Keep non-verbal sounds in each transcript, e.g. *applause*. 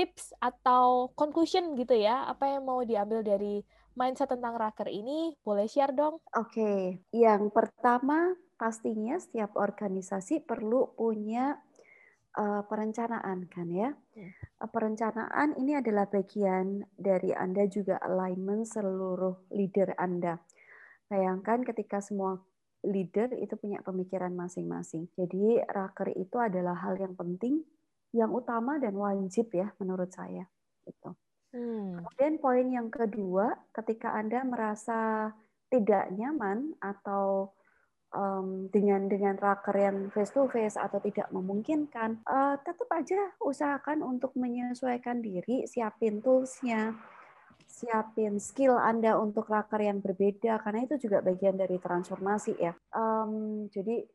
tips atau conclusion gitu ya, apa yang mau diambil dari mindset tentang raker ini? Boleh share dong? Oke, okay. yang pertama pastinya setiap organisasi perlu punya uh, perencanaan kan ya. Hmm. perencanaan ini adalah bagian dari Anda juga alignment seluruh leader Anda. Bayangkan ketika semua leader itu punya pemikiran masing-masing. Jadi raker itu adalah hal yang penting, yang utama dan wajib ya menurut saya. Itu. Hmm. Kemudian poin yang kedua, ketika Anda merasa tidak nyaman atau um, dengan dengan raker yang face to face atau tidak memungkinkan, uh, tetap aja usahakan untuk menyesuaikan diri, siapin toolsnya, siapin skill Anda untuk raker yang berbeda karena itu juga bagian dari transformasi ya. Um, jadi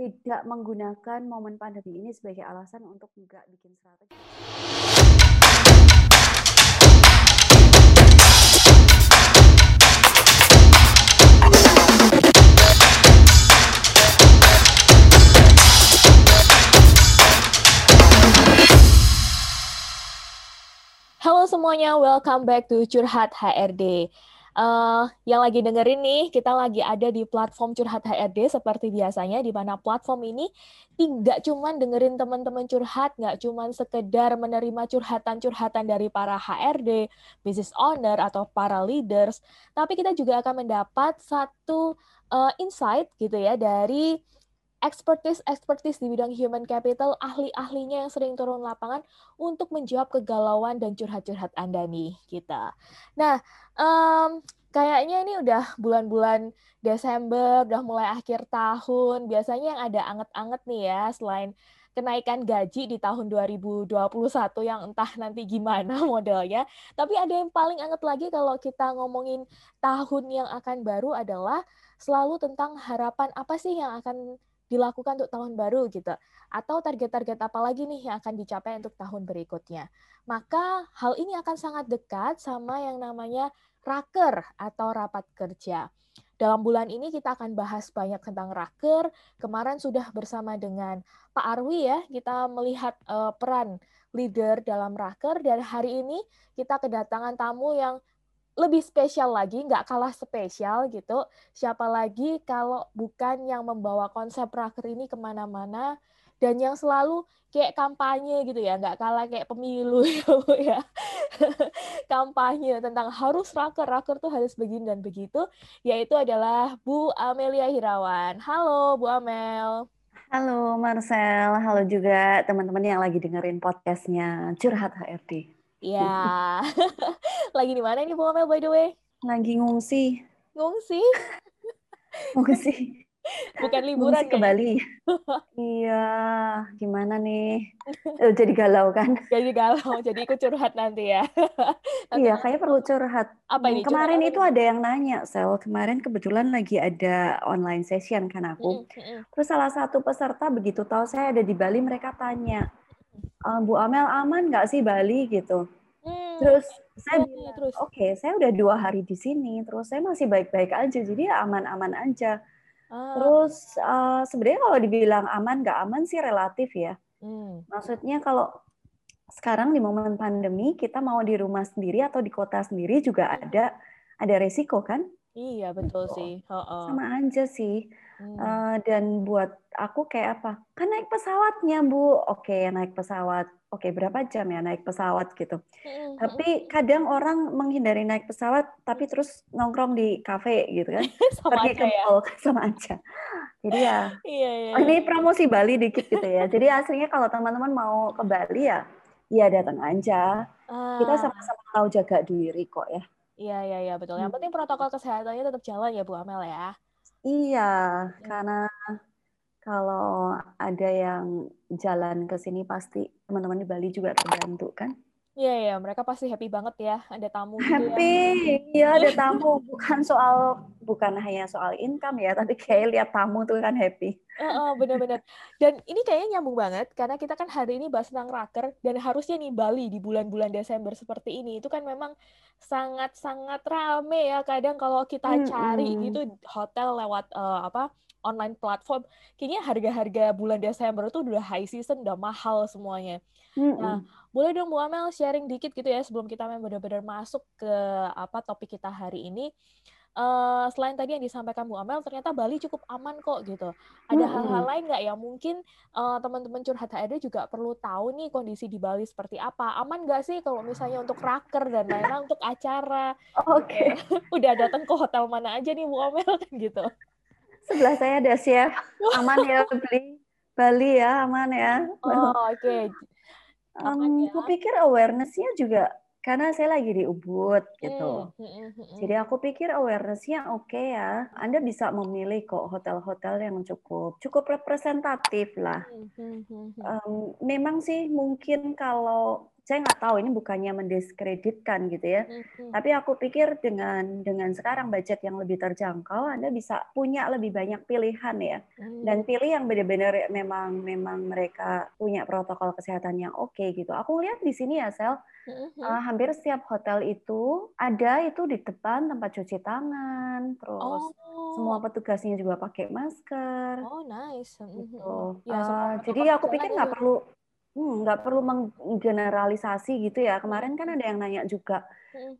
tidak menggunakan momen pandemi ini sebagai alasan untuk nggak bikin strategi. Halo semuanya, welcome back to Curhat HRD. Uh, yang lagi dengerin nih, kita lagi ada di platform Curhat HRD seperti biasanya, di mana platform ini tidak cuma dengerin teman-teman curhat, nggak cuma sekedar menerima curhatan-curhatan dari para HRD, business owner, atau para leaders, tapi kita juga akan mendapat satu uh, insight gitu ya dari expertise-expertise di bidang human capital, ahli-ahlinya yang sering turun lapangan untuk menjawab kegalauan dan curhat-curhat Anda nih kita. Nah, um, kayaknya ini udah bulan-bulan Desember, udah mulai akhir tahun. Biasanya yang ada anget-anget nih ya, selain kenaikan gaji di tahun 2021 yang entah nanti gimana *laughs* modelnya. Tapi ada yang paling anget lagi kalau kita ngomongin tahun yang akan baru adalah selalu tentang harapan apa sih yang akan dilakukan untuk tahun baru gitu atau target-target apa lagi nih yang akan dicapai untuk tahun berikutnya. Maka hal ini akan sangat dekat sama yang namanya raker atau rapat kerja. Dalam bulan ini kita akan bahas banyak tentang raker. Kemarin sudah bersama dengan Pak Arwi ya, kita melihat uh, peran leader dalam raker dan hari ini kita kedatangan tamu yang lebih spesial lagi, nggak kalah spesial gitu. Siapa lagi kalau bukan yang membawa konsep raker ini ke mana-mana dan yang selalu kayak kampanye gitu ya, nggak kalah kayak pemilu *laughs* ya, ya. kampanye tentang harus raker, raker tuh harus begini dan begitu, yaitu adalah Bu Amelia Hirawan. Halo Bu Amel. Halo Marcel, halo juga teman-teman yang lagi dengerin podcastnya Curhat HRD. Ya. *laughs* Lagi di mana ini Bu Amel by the way? Lagi ngungsi. Ngungsi? *laughs* ngungsi. Bukan liburan ke Bali. *laughs* iya, gimana nih? Eh, jadi galau kan? Jadi galau, jadi ikut curhat nanti ya. iya, kayaknya perlu curhat. Apa ini? Kemarin itu ada yang nanya, Sel. Kemarin kebetulan lagi ada online session kan aku. Mm -hmm. Terus salah satu peserta begitu tahu saya ada di Bali, mereka tanya, uh, Bu Amel aman nggak sih Bali gitu. Hmm. Terus saya bilang, oke, okay, saya udah dua hari di sini, terus saya masih baik-baik aja, jadi aman-aman aja. Ah. Terus uh, sebenarnya kalau dibilang aman nggak aman sih relatif ya. Hmm. Maksudnya kalau sekarang di momen pandemi kita mau di rumah sendiri atau di kota sendiri juga ada ada resiko kan? Iya betul sih. Oh, oh. Sama aja sih. Hmm. Uh, dan buat aku kayak apa? Kan naik pesawatnya bu, oke naik pesawat, oke berapa jam ya naik pesawat gitu. Hmm. Tapi kadang orang menghindari naik pesawat, tapi terus nongkrong di kafe gitu kan, *laughs* sama pergi ke ya? *laughs* sama aja. Jadi ya, iya, iya, oh, ini promosi Bali dikit gitu ya. Jadi aslinya kalau teman-teman mau ke Bali ya, ya datang aja. Ah. Kita sama-sama tahu jaga diri kok ya. Iya, iya, iya betul. Yang hmm. penting protokol kesehatannya tetap jalan ya Bu Amel ya. Iya, ya. karena kalau ada yang jalan ke sini pasti teman-teman di Bali juga terbantu kan? Iya ya, mereka pasti happy banget ya ada tamu. Gitu ya. happy, iya ya, ada tamu. Bukan soal bukan hanya soal income ya, tapi kayak lihat tamu tuh kan happy. Uh, uh, bener-bener. Dan ini kayaknya nyambung banget karena kita kan hari ini bahas tentang raker dan harusnya nih Bali di bulan-bulan Desember seperti ini itu kan memang sangat-sangat rame ya. Kadang kalau kita cari hmm. gitu hotel lewat uh, apa online platform, kayaknya harga-harga bulan Desember itu udah high season, udah mahal semuanya. Mm-hmm. Nah, boleh dong Bu Amel sharing dikit gitu ya sebelum kita benar-benar masuk ke apa topik kita hari ini. Uh, selain tadi yang disampaikan Bu Amel, ternyata Bali cukup aman kok gitu. Ada hal-hal mm-hmm. lain nggak yang mungkin uh, teman-teman curhat HRD juga perlu tahu nih kondisi di Bali seperti apa? Aman nggak sih kalau misalnya untuk raker dan lain-lain untuk acara? Oke. Okay. *laughs* Udah datang ke hotel mana aja nih Bu Amel kan *laughs* gitu? Sebelah saya ada chef. *laughs* Aman ya Bali. Bali ya, aman ya. Oh, *laughs* oke. Okay. Um, aku pikir awareness-nya juga karena saya lagi di Ubud gitu. Hmm, hmm, hmm, Jadi aku pikir awareness-nya oke okay ya. Anda bisa memilih kok hotel-hotel yang cukup cukup representatif lah. Um, memang sih mungkin kalau saya nggak tahu ini bukannya mendiskreditkan gitu ya. Mm-hmm. Tapi aku pikir dengan dengan sekarang budget yang lebih terjangkau, Anda bisa punya lebih banyak pilihan ya. Mm-hmm. Dan pilih yang benar-benar memang memang mereka punya protokol kesehatan yang oke okay, gitu. Aku lihat di sini ya Sel, mm-hmm. uh, hampir setiap hotel itu ada itu di depan tempat cuci tangan, terus oh. semua petugasnya juga pakai masker. Oh nice. Gitu. Ya, uh, jadi aku pikir nggak perlu Hmm, nggak perlu menggeneralisasi gitu ya. Kemarin kan ada yang nanya juga,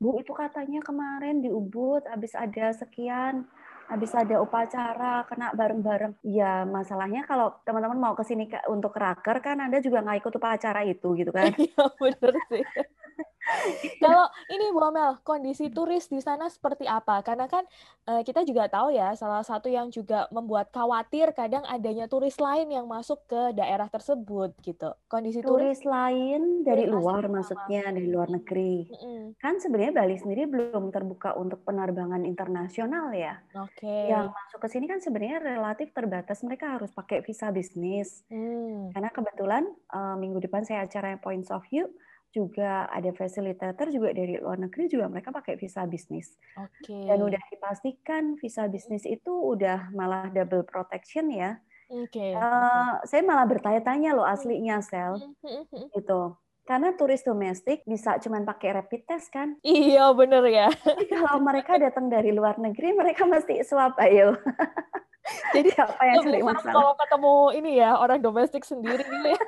Bu itu katanya kemarin di Ubud habis ada sekian, habis ada upacara kena bareng-bareng. Ya masalahnya kalau teman-teman mau ke sini untuk raker kan Anda juga nggak ikut upacara itu gitu kan? *laughs* Iya benar sih. Kalau ini Bu Amel, kondisi turis di sana seperti apa? Karena kan uh, kita juga tahu ya, salah satu yang juga membuat khawatir kadang adanya turis lain yang masuk ke daerah tersebut gitu. Kondisi turis, turis lain dari turis luar maksudnya dari luar negeri. Mm -hmm. Kan sebenarnya Bali sendiri belum terbuka untuk penerbangan internasional ya. Oke. Okay. Yang masuk ke sini kan sebenarnya relatif terbatas. Mereka harus pakai visa bisnis. Mm. Karena kebetulan uh, minggu depan saya acara Points of View juga ada fasilitator juga dari luar negeri juga mereka pakai visa bisnis. Okay. Dan udah dipastikan visa bisnis itu udah malah double protection ya. Okay. Uh, eh, saya malah bertanya-tanya loh aslinya sel *laughs* gitu. Karena turis domestik bisa cuma pakai rapid test kan? Iya bener ya. Tapi kalau mereka datang dari luar negeri mereka mesti swab ayo. Jadi *laughs* apa yang sulit masalah? Kalau ketemu ini ya orang domestik sendiri gitu ya.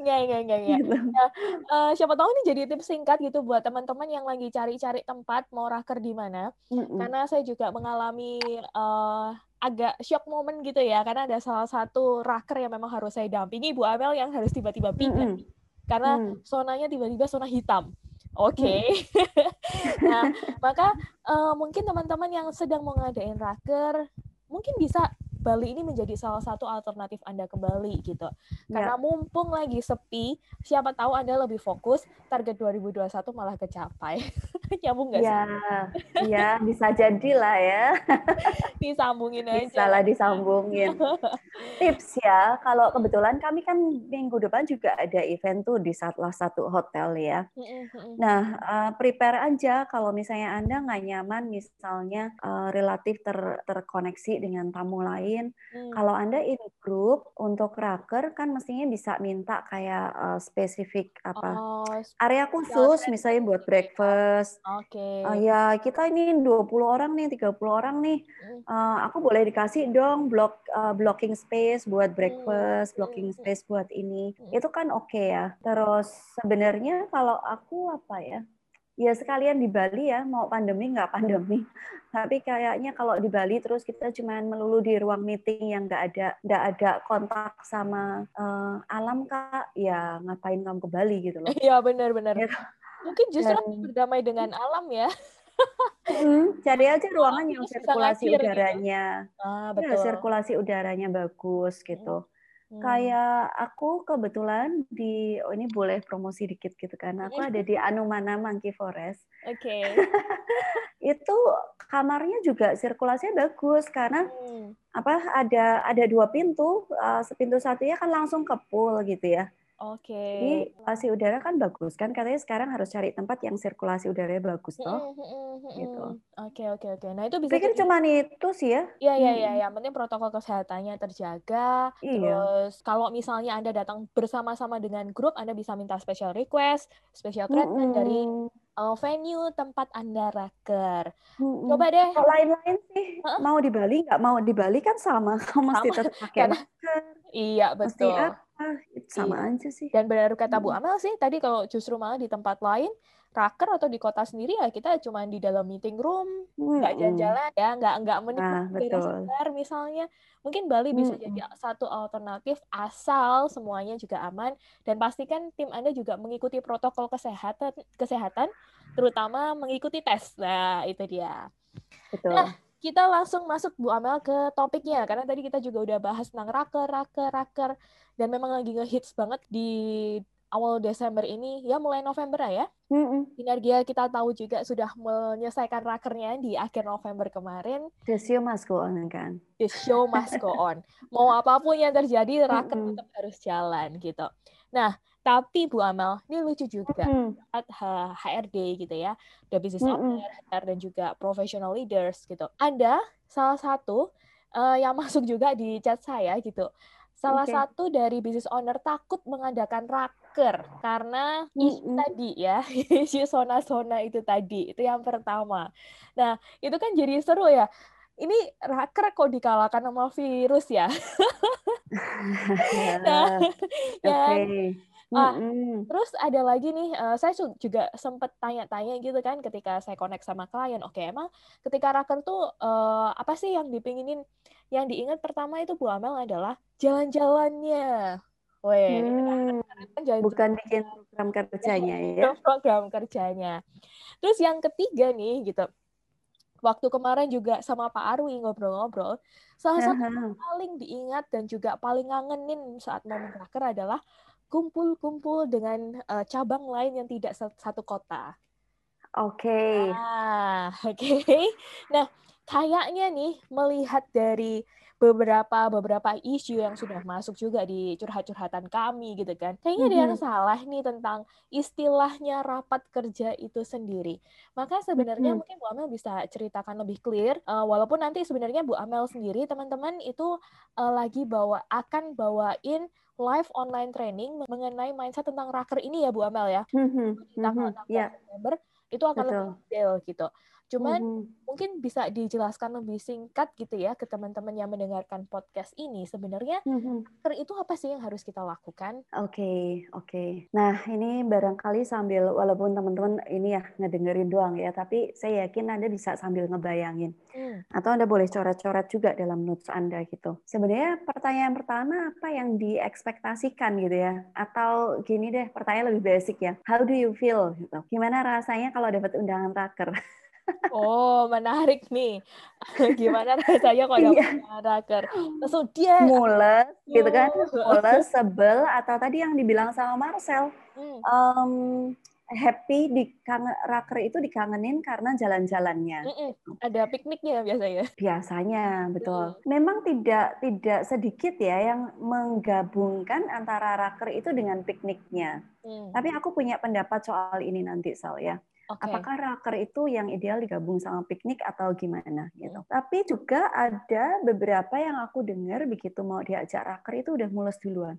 Nggak, nggak, nggak, nggak. Gitu. Nah, uh, siapa tahu ini jadi tips singkat gitu buat teman-teman yang lagi cari-cari tempat mau raker di mana. Mm-hmm. Karena saya juga mengalami uh, agak shock moment gitu ya, karena ada salah satu raker yang memang harus saya dampingi, Bu Amel yang harus tiba-tiba pindah. Mm-hmm. Karena mm. zonanya tiba-tiba zona hitam. Oke. Okay. *laughs* nah, maka uh, mungkin teman-teman yang sedang mau ngadain raker, mungkin bisa Bali ini menjadi salah satu alternatif Anda kembali gitu. Karena ya. mumpung lagi sepi, siapa tahu Anda lebih fokus, target 2021 malah kecapai. *laughs* *laughs* Nyambung nggak ya, sih? Iya, bisa jadi lah ya. *laughs* Disambungin aja. Bisa lah disambungin. *laughs* Tips ya, kalau kebetulan kami kan minggu depan juga ada event tuh di salah satu hotel ya. Nah, uh, prepare aja kalau misalnya Anda nggak nyaman misalnya uh, relatif ter terkoneksi dengan tamu lain. Hmm. Kalau Anda in grup untuk raker kan mestinya bisa minta kayak uh, spesifik apa oh, area khusus misalnya buat breakfast. Oke. Okay. Uh, ya, kita ini 20 orang nih, 30 orang nih. Uh, aku boleh dikasih dong block uh, blocking space buat breakfast, hmm. blocking hmm. space buat ini. Hmm. Itu kan oke okay ya. Terus sebenarnya kalau aku apa ya? ya sekalian di Bali ya mau pandemi nggak pandemi *laughs* tapi kayaknya kalau di Bali terus kita cuma melulu di ruang meeting yang nggak ada nggak ada kontak sama uh, alam kak ya ngapain kamu ke Bali gitu loh iya benar-benar ya. Mungkin justru Dan, berdamai dengan alam ya hmm, cari aja *laughs* ruangan yang sirkulasi gitu. udaranya gitu. ah, betul. Ya, sirkulasi udaranya bagus gitu Hmm. Kayak aku kebetulan di oh ini boleh promosi dikit gitu kan. Aku ada di Anumana Monkey Forest. Oke. Okay. *laughs* itu kamarnya juga sirkulasinya bagus karena hmm. apa ada ada dua pintu, uh, pintu satunya kan langsung ke pool gitu ya. Oke. Okay. Jadi sirkulasi udara kan bagus kan katanya sekarang harus cari tempat yang sirkulasi udaranya bagus toh. gitu. Oke oke oke. Nah itu bisa. Pikir cuma itu sih ya. Iya iya iya. Yang penting protokol kesehatannya terjaga. Iya. Terus kalau misalnya anda datang bersama-sama dengan grup, anda bisa minta special request, special treatment mm -hmm. dari uh, venue tempat Anda raker. Mm-mm. Coba deh. Kalau lain-lain sih Heeh. mau di Bali nggak mau di Bali kan sama, *laughs* kamu mesti tetap pakai masker, Iya, mesti betul. apa, itu sama Iya. aja sih. Dan benar kata Bu. Amel sih, tadi kalau justru malah di tempat lain, raker atau di kota sendiri ya kita cuma di dalam meeting room, nggak Mm-mm. jalan-jalan ya, nggak nggak Nah, menikmati segar misalnya. Mungkin Bali bisa Mm-mm. jadi satu alternatif asal semuanya juga aman dan pastikan tim Anda juga mengikuti protokol kesehatan kesehatan, terutama mengikuti tes. Nah, itu dia. Betul. Nah, kita langsung masuk Bu Amel ke topiknya karena tadi kita juga udah bahas tentang raker, raker, raker dan memang lagi ngehits banget di awal Desember ini ya mulai November ya. Mm-mm. Sinergia kita tahu juga sudah menyelesaikan rakernya di akhir November kemarin. The show must go on kan. The show must go on. Mau apa pun yang terjadi, raker Mm-mm. tetap harus jalan gitu. Nah, tapi Bu Amel, ini lucu juga Mm. HRD gitu ya, the business Mm-mm. owner, HR, dan juga professional leaders gitu. Anda salah satu eh, yang *laughs* masuk juga di chat saya gitu. Salah Oke. satu dari business owner takut mengadakan raker karena isu Mm-mm. tadi ya, *laughs* isu zona-zona itu tadi. Itu yang pertama. Nah, itu kan jadi seru ya. Ini raker kok dikalahkan sama virus ya. *laughs* Nah, Oke. ya Ah, Mm-mm. Terus ada lagi nih, eh, saya juga sempat tanya-tanya gitu kan ketika saya connect sama klien. Oke, emang ketika raker tuh eh, apa sih yang dipinginin? Yang diingat pertama itu Bu Amel adalah jalan-jalannya. Weh, Hmm, kan jalan bukan bikin program kerjanya ya. program kerjanya. Terus yang ketiga nih gitu, waktu kemarin juga sama Pak Arwi ngobrol-ngobrol, salah satu Aha. paling diingat dan juga paling ngangenin saat momen raker adalah kumpul-kumpul dengan eh, cabang lain yang tidak sa- satu kota. Oke. Ah, *laughs* oke. Nah, kayaknya nih melihat dari beberapa beberapa isu yang sudah masuk juga di curhat-curhatan kami gitu kan. Kayaknya ada yang salah nih tentang istilahnya rapat kerja itu sendiri. Maka sebenarnya Mhm. mungkin Bu Amel bisa ceritakan lebih clear eh, walaupun nanti sebenarnya Bu Amel sendiri teman-teman itu eh, lagi bawa akan bawain live online training mengenai mindset tentang raker ini ya Bu Amel ya. Mhm, Di tanggal mhm, 16 Ya, November itu akan lebih betul. detail gitu. Cuman Mhm. mungkin bisa dijelaskan lebih singkat gitu ya ke teman-teman yang mendengarkan podcast ini. Sebenarnya Mhm. raker itu apa sih yang harus kita lakukan? Oke, oke. Nah, ini barangkali sambil walaupun teman-teman ini ya ngedengerin doang ya, tapi saya yakin Anda bisa sambil ngebayangin. Hmm, Atau Anda boleh coret-coret juga dalam notes Anda gitu. Sebenarnya pertanyaan pertama apa yang diekspektasikan gitu ya? Atau gini deh, pertanyaan lebih basic ya. How do you feel gitu? Gimana rasanya kalau dapat undangan raker? *laughs* Oh, menarik nih. *laughs* Gimana rasanya kalau Iya. dapat raker? Langsung dia Mules gitu kan? Oh. *laughs* Mules, sebel atau tadi yang dibilang sama Marcel, Hmm, em, happy di raker itu dikangenin karena jalan-jalannya. mm-mm. Ada pikniknya biasanya. Biasanya, betul. Memang tidak tidak sedikit ya yang menggabungkan antara raker itu dengan pikniknya. Hmm, Tapi aku punya pendapat soal ini nanti, Sal ya. Oke. Apakah raker itu yang ideal digabung sama piknik atau gimana gitu. Tapi juga ada beberapa yang aku dengar begitu mau diajak raker itu udah mules duluan.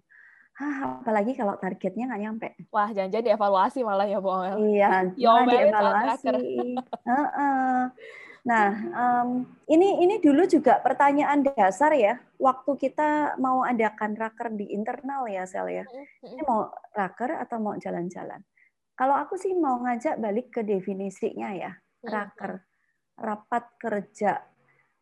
Hah, apalagi kalau targetnya nggak nyampe. Wah, jangan-jangan dievaluasi malah ya, Bu Amel. Iya, Ya, malah omelin saat dievaluasi. *laughs* Nah, em, ini ini dulu juga pertanyaan dasar ya. Waktu kita mau adakan raker di internal ya, Sel ya. Mm-mm. Ini mau raker atau mau jalan-jalan? Kalau aku sih mau ngajak balik ke definisinya ya, raker, rapat kerja.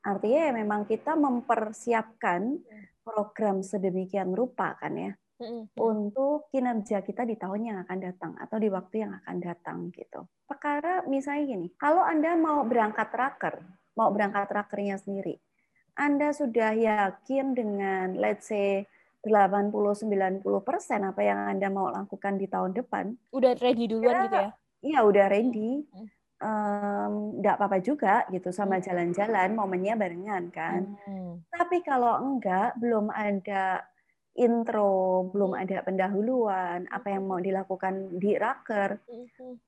Artinya ya memang kita mempersiapkan program sedemikian rupa kan ya Mm-mm. untuk kinerja kita di tahun yang akan datang atau di waktu yang akan datang gitu. Perkara misalnya gini, kalau Anda mau berangkat raker, mau berangkat rakernya sendiri, Anda sudah yakin dengan let's say 80-90% apa yang Anda mau lakukan di tahun depan, Udah ready duluan Ya, gitu ya? iya udah ready. Nggak apa-apa juga gitu sama jalan-jalan, momennya barengan kan. Hmm. Tapi kalau enggak, belum ada intro, belum ada pendahuluan, apa yang mau dilakukan di raker.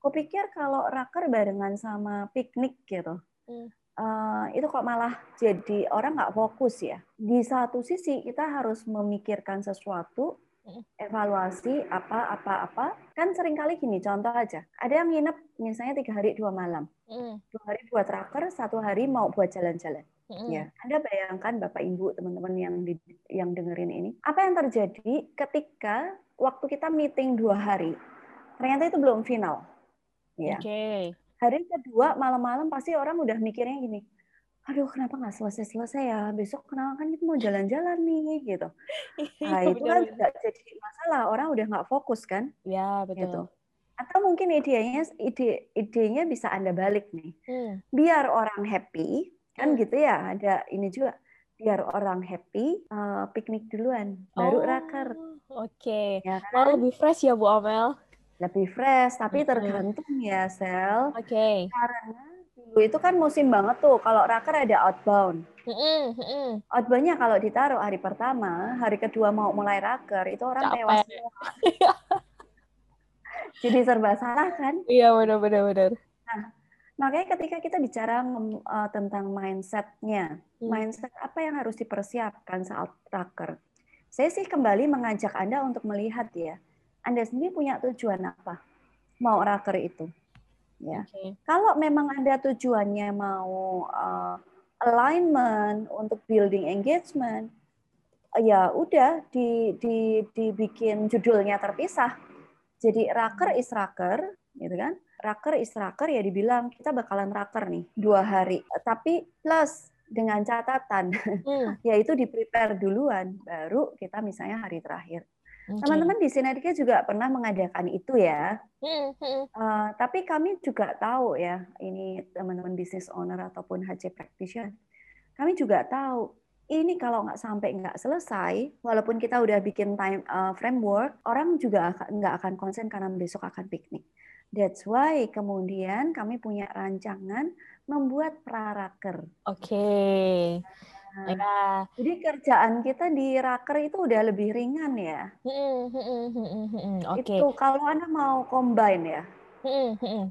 Kupikir kalau raker barengan sama piknik gitu, Eh, itu kok malah jadi orang nggak fokus ya. Di satu sisi kita harus memikirkan sesuatu evaluasi apa apa apa. Kan sering kali gini contoh aja. Ada yang nginep misalnya tiga hari dua malam. Dua hari buat tracker satu hari mau buat jalan-jalan. Ya anda bayangkan bapak ibu teman-teman yang di, yang dengerin ini apa yang terjadi ketika waktu kita meeting dua hari? Ternyata itu belum final. Ya. Okay. Hari kedua malam-malam pasti orang udah mikirnya gini aduh kenapa nggak selesai-selesai ya besok kenapa kan kita mau jalan-jalan nih gitu iya, nah itu kan juga jadi masalah orang udah nggak fokus kan ya betul gitu. atau mungkin idenya ide idenya bisa anda balik nih hmm. biar orang happy kan hmm. gitu ya ada ini juga biar orang happy uh, piknik duluan baru oh, raker oke okay. ya kan? lebih fresh ya Bu Amel lebih fresh tapi tergantung ya sel oke okay. karena dulu itu kan musim banget tuh kalau raker ada outbound. Outboundnya kalau ditaruh hari pertama, hari kedua mau mulai raker itu orang Capek. tewas semua. *laughs* Jadi serba salah kan? Iya benar-benar benar. Nah, makanya ketika kita bicara uh, tentang mindsetnya, hmm. mindset apa yang harus dipersiapkan saat raker? Saya sih kembali mengajak Anda untuk melihat ya, Anda sendiri punya tujuan apa mau raker itu? ya. Okay. Kalau memang ada tujuannya mau uh, alignment untuk building engagement, ya udah di, di, dibikin judulnya terpisah. Jadi raker is raker, gitu kan? Raker is raker ya dibilang kita bakalan raker nih dua hari. Tapi plus dengan catatan, hmm. *laughs* yaitu di prepare duluan, baru kita misalnya hari terakhir. Teman-teman di Sinergia juga pernah mengadakan itu ya. Uh, tapi kami juga tahu ya, ini teman-teman business owner ataupun HC practitioner, kami juga tahu ini kalau nggak sampai nggak selesai, walaupun kita udah bikin time uh, framework, orang juga nggak akan konsen karena besok akan piknik. That's why kemudian kami punya rancangan membuat praraker. Oke. Okay. Nah, ya. Jadi kerjaan kita di raker itu udah lebih ringan ya. Oke. Okay. Itu kalau anda mau combine ya.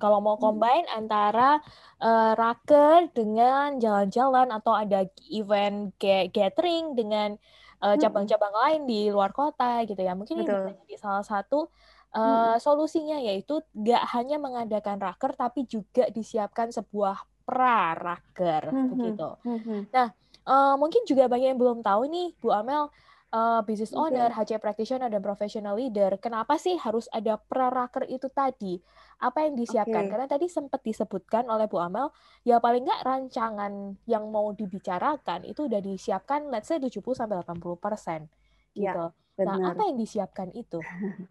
Kalau mau combine hmm. antara uh, raker dengan jalan-jalan atau ada event kayak gathering dengan cabang cabang-cabang lain di luar kota gitu ya, mungkin Betul. ini bisa jadi salah satu uh, hmm. solusinya yaitu gak hanya mengadakan raker tapi juga disiapkan sebuah pra raker hmm. begitu. Hmm. Nah Uh, mungkin juga banyak yang belum tahu nih, Bu Amel, uh, business owner, okay. HC practitioner, dan professional leader, kenapa sih harus ada praraker itu tadi? Apa yang disiapkan? Okay. Karena tadi sempat disebutkan oleh Bu Amel, ya paling nggak rancangan yang mau dibicarakan itu udah disiapkan, let's say 70-80% gitu. Ya, Nah, apa yang disiapkan itu? *laughs* Oke,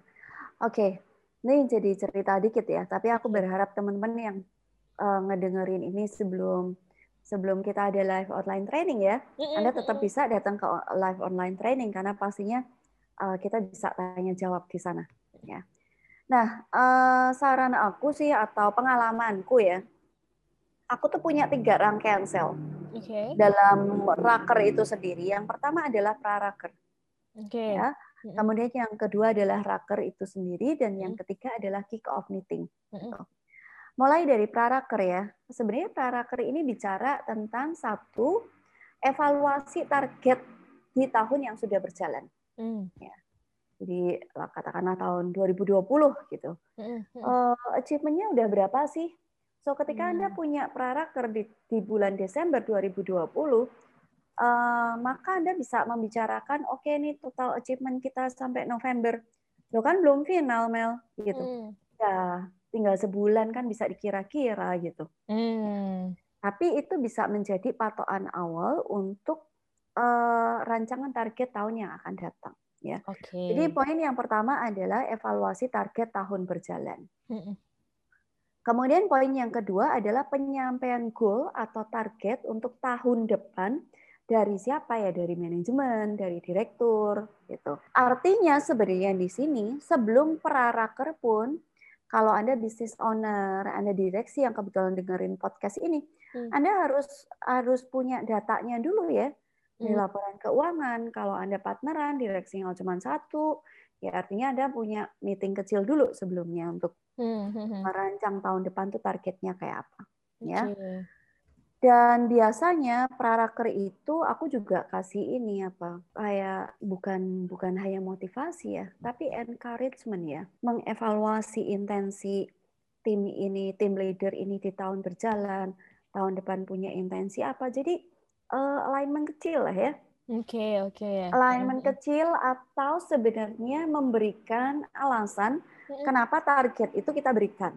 okay. ini jadi cerita dikit ya, tapi aku berharap teman-teman yang uh, ngedengerin ini sebelum sebelum kita ada live online training ya, Anda tetap bisa datang ke live online training karena pastinya uh, kita bisa tanya jawab di sana. Ya. Nah, uh, saran aku sih atau pengalamanku ya, aku tuh punya tiga rangkaian sel okay. dalam raker itu sendiri. Yang pertama adalah praraker. Okay. Ya. Kemudian yang kedua adalah raker itu sendiri dan yang ketiga adalah kick off meeting. Mm mulai dari praraker ya. Sebenarnya praraker ini bicara tentang satu evaluasi target di tahun yang sudah berjalan. Hmm. Ya. Jadi katakanlah tahun 2020 gitu. Hmm. Uh, achievementnya udah berapa sih? So ketika hmm. Anda punya praraker di, di bulan Desember 2020, uh, eh, maka Anda bisa membicarakan, oke okay, nih total achievement kita sampai November. Lo kan belum final, Mel. gitu. Hmm. Ya, tinggal sebulan kan bisa dikira-kira gitu. Hmm. Tapi itu bisa menjadi patokan awal untuk uh, rancangan target tahun yang akan datang. Ya. Okay. Jadi poin yang pertama adalah evaluasi target tahun berjalan. Hmm. Kemudian poin yang kedua adalah penyampaian goal atau target untuk tahun depan dari siapa ya dari manajemen, dari direktur gitu. Artinya sebenarnya di sini sebelum praraker pun kalau Anda bisnis owner, Anda direksi yang kebetulan dengerin podcast ini, hmm. Anda harus harus punya datanya dulu ya. Di hmm. laporan keuangan, kalau Anda partneran, direksi yang cuma satu, ya artinya Anda punya meeting kecil dulu sebelumnya untuk hmm. hmm, hmm. merancang tahun depan tuh targetnya kayak apa. Ya. Dan biasanya praraker itu aku juga kasih ini apa kayak bukan bukan hanya motivasi ya, tapi encouragement ya, mengevaluasi intensi tim ini, tim leader ini di tahun berjalan, tahun depan punya intensi apa. Jadi uh, alignment kecil lah ya. Oke, okay, oke. Okay. Alignment kecil atau sebenarnya memberikan alasan kenapa target itu kita berikan.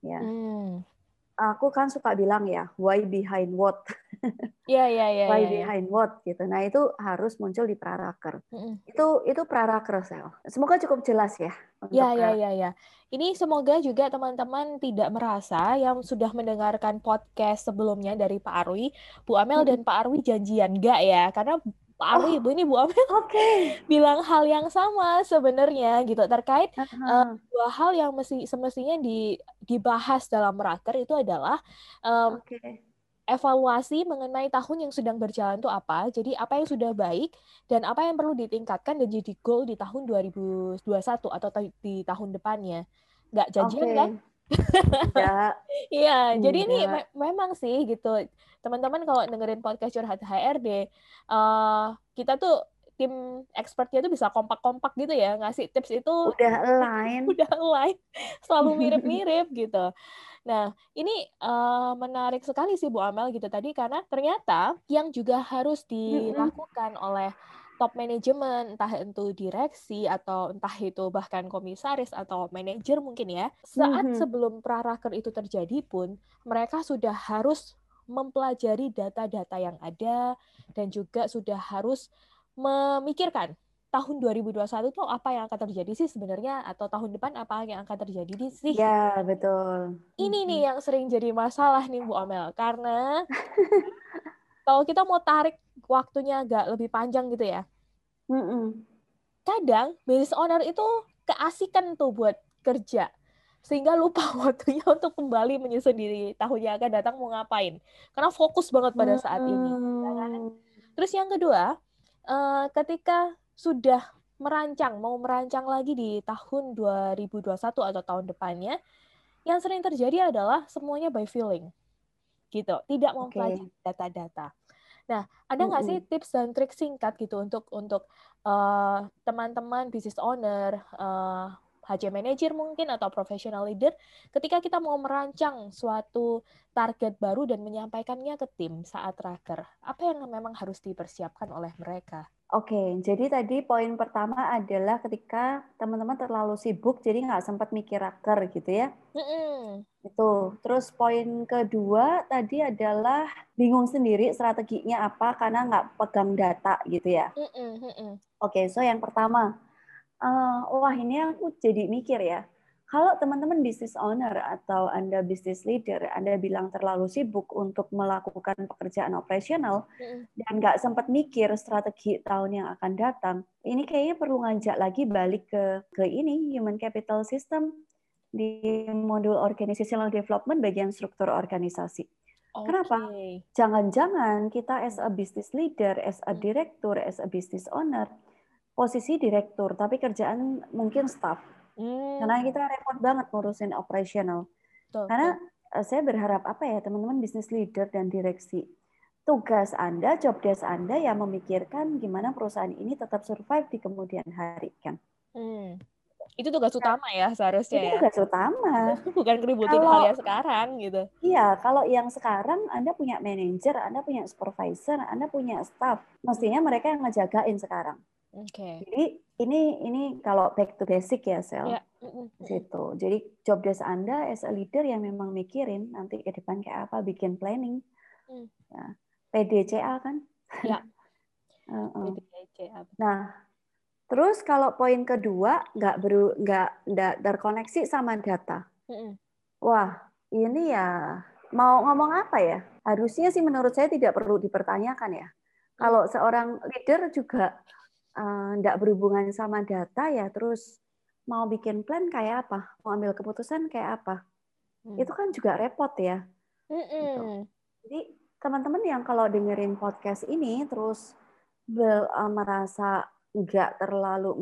Ya. Hmm aku kan suka bilang ya why behind what *laughs* Iya iya iya. Why ya, behind what gitu. Nah itu harus muncul di praraker. Mm. Itu itu praraker sel. Semoga cukup jelas ya. Iya iya iya ya. Ini semoga juga teman-teman tidak merasa yang sudah mendengarkan podcast sebelumnya dari Pak Arwi, Bu Amel dan Pak Arwi janjian enggak ya? Karena Pak oh, Ibu ini Bu Amel okay. *laughs* bilang hal yang sama sebenarnya gitu terkait uh -huh. uh, dua hal yang mesti semestinya di, dibahas dalam raker itu adalah um, okay. evaluasi mengenai tahun yang sedang berjalan itu apa. Jadi apa yang sudah baik dan apa yang perlu ditingkatkan dan jadi goal di tahun 2021 atau di tahun depannya. Nggak janjian okay. kan? *laughs* Iya, jadi ini me memang sih gitu. Teman-teman kalau dengerin podcast curhat HRD, uh, eh, kita tuh tim expertnya tuh bisa kompak-kompak gitu ya ngasih tips itu udah *laughs* align. Udah align. Selalu mirip-mirip *laughs* gitu. Nah ini uh, menarik sekali sih Bu Amel gitu tadi karena ternyata yang juga harus dilakukan oleh top manajemen entah itu direksi atau entah itu bahkan komisaris atau manajer mungkin ya saat sebelum praraker itu terjadi pun mereka sudah harus mempelajari data-data yang ada dan juga sudah harus memikirkan tahun 2021 itu apa yang akan terjadi sih sebenarnya atau tahun depan apa yang akan terjadi sih? Ya, betul. Ini nih yang sering jadi masalah nih Bu Amel karena *laughs* kalau kita mau tarik waktunya agak lebih panjang gitu ya. Kadang business owner itu keasikan tuh buat kerja sehingga lupa *laughs* waktunya untuk kembali menyusun diri tahun yang akan datang mau ngapain karena fokus banget pada saat ini ya kan? hmm. terus yang kedua eh, ketika sudah merancang mau merancang lagi di tahun 2021 atau tahun depannya yang sering terjadi adalah semuanya by feeling gitu tidak mempelajari okay. data-data Nah, ada nggak mm -hmm. sih tips dan trik singkat gitu untuk untuk uh, teman-teman business owner, uh, HC manager mungkin atau professional leader ketika kita mau merancang suatu target baru dan menyampaikannya ke tim saat raker apa yang memang harus dipersiapkan oleh mereka Oke, jadi tadi poin pertama adalah ketika teman-teman terlalu sibuk, jadi nggak sempat mikir raker gitu ya. Mm-mm. Itu. Terus poin kedua tadi adalah bingung sendiri strateginya apa karena nggak pegang data gitu ya. Mm-mm. Oke, so yang pertama uh, wah ini aku jadi mikir ya. Kalau teman-teman business owner atau Anda business leader, Anda bilang terlalu sibuk untuk melakukan pekerjaan operasional dan nggak sempat mikir strategi tahun yang akan datang, ini kayaknya perlu ngajak lagi balik ke ke ini human capital system di modul organizational development bagian struktur organisasi. Okay. Kenapa? Jangan-jangan kita as a business leader, as a director, as a business owner, posisi direktur, tapi kerjaan mungkin staff. Hmm. Karena kita repot banget ngurusin operasional. Karena betul. Eh, saya berharap apa ya teman-teman bisnis leader dan direksi. Tugas Anda, job desk Anda yang memikirkan gimana perusahaan ini tetap survive di kemudian hari kan. Hmm. Itu tugas utama ya seharusnya itu ya. tugas utama. *laughs* Bukan keributin kalau, hal yang sekarang gitu. Iya, kalau yang sekarang Anda punya manajer, Anda punya supervisor, Anda punya staff. Mestinya mereka yang ngejagain sekarang. Okay. Jadi ini ini kalau back to basic ya sel. Yeah. Situ. Jadi job desk Anda as a leader yang memang mikirin nanti ke depan kayak apa, bikin planning. Mm. Ya. PDCA kan? Ya. uh -uh. PDCA. Nah, terus kalau poin kedua nggak beru nggak nggak terkoneksi sama data. Mm Wah, ini ya mau ngomong apa ya? Harusnya sih menurut saya tidak perlu dipertanyakan ya. Kalau seorang leader juga tidak uh, berhubungan sama data ya terus mau bikin plan kayak apa mau ambil keputusan kayak apa hmm. itu kan juga repot ya -mm. Gitu. jadi teman-teman yang kalau dengerin podcast ini terus bel, uh, merasa nggak terlalu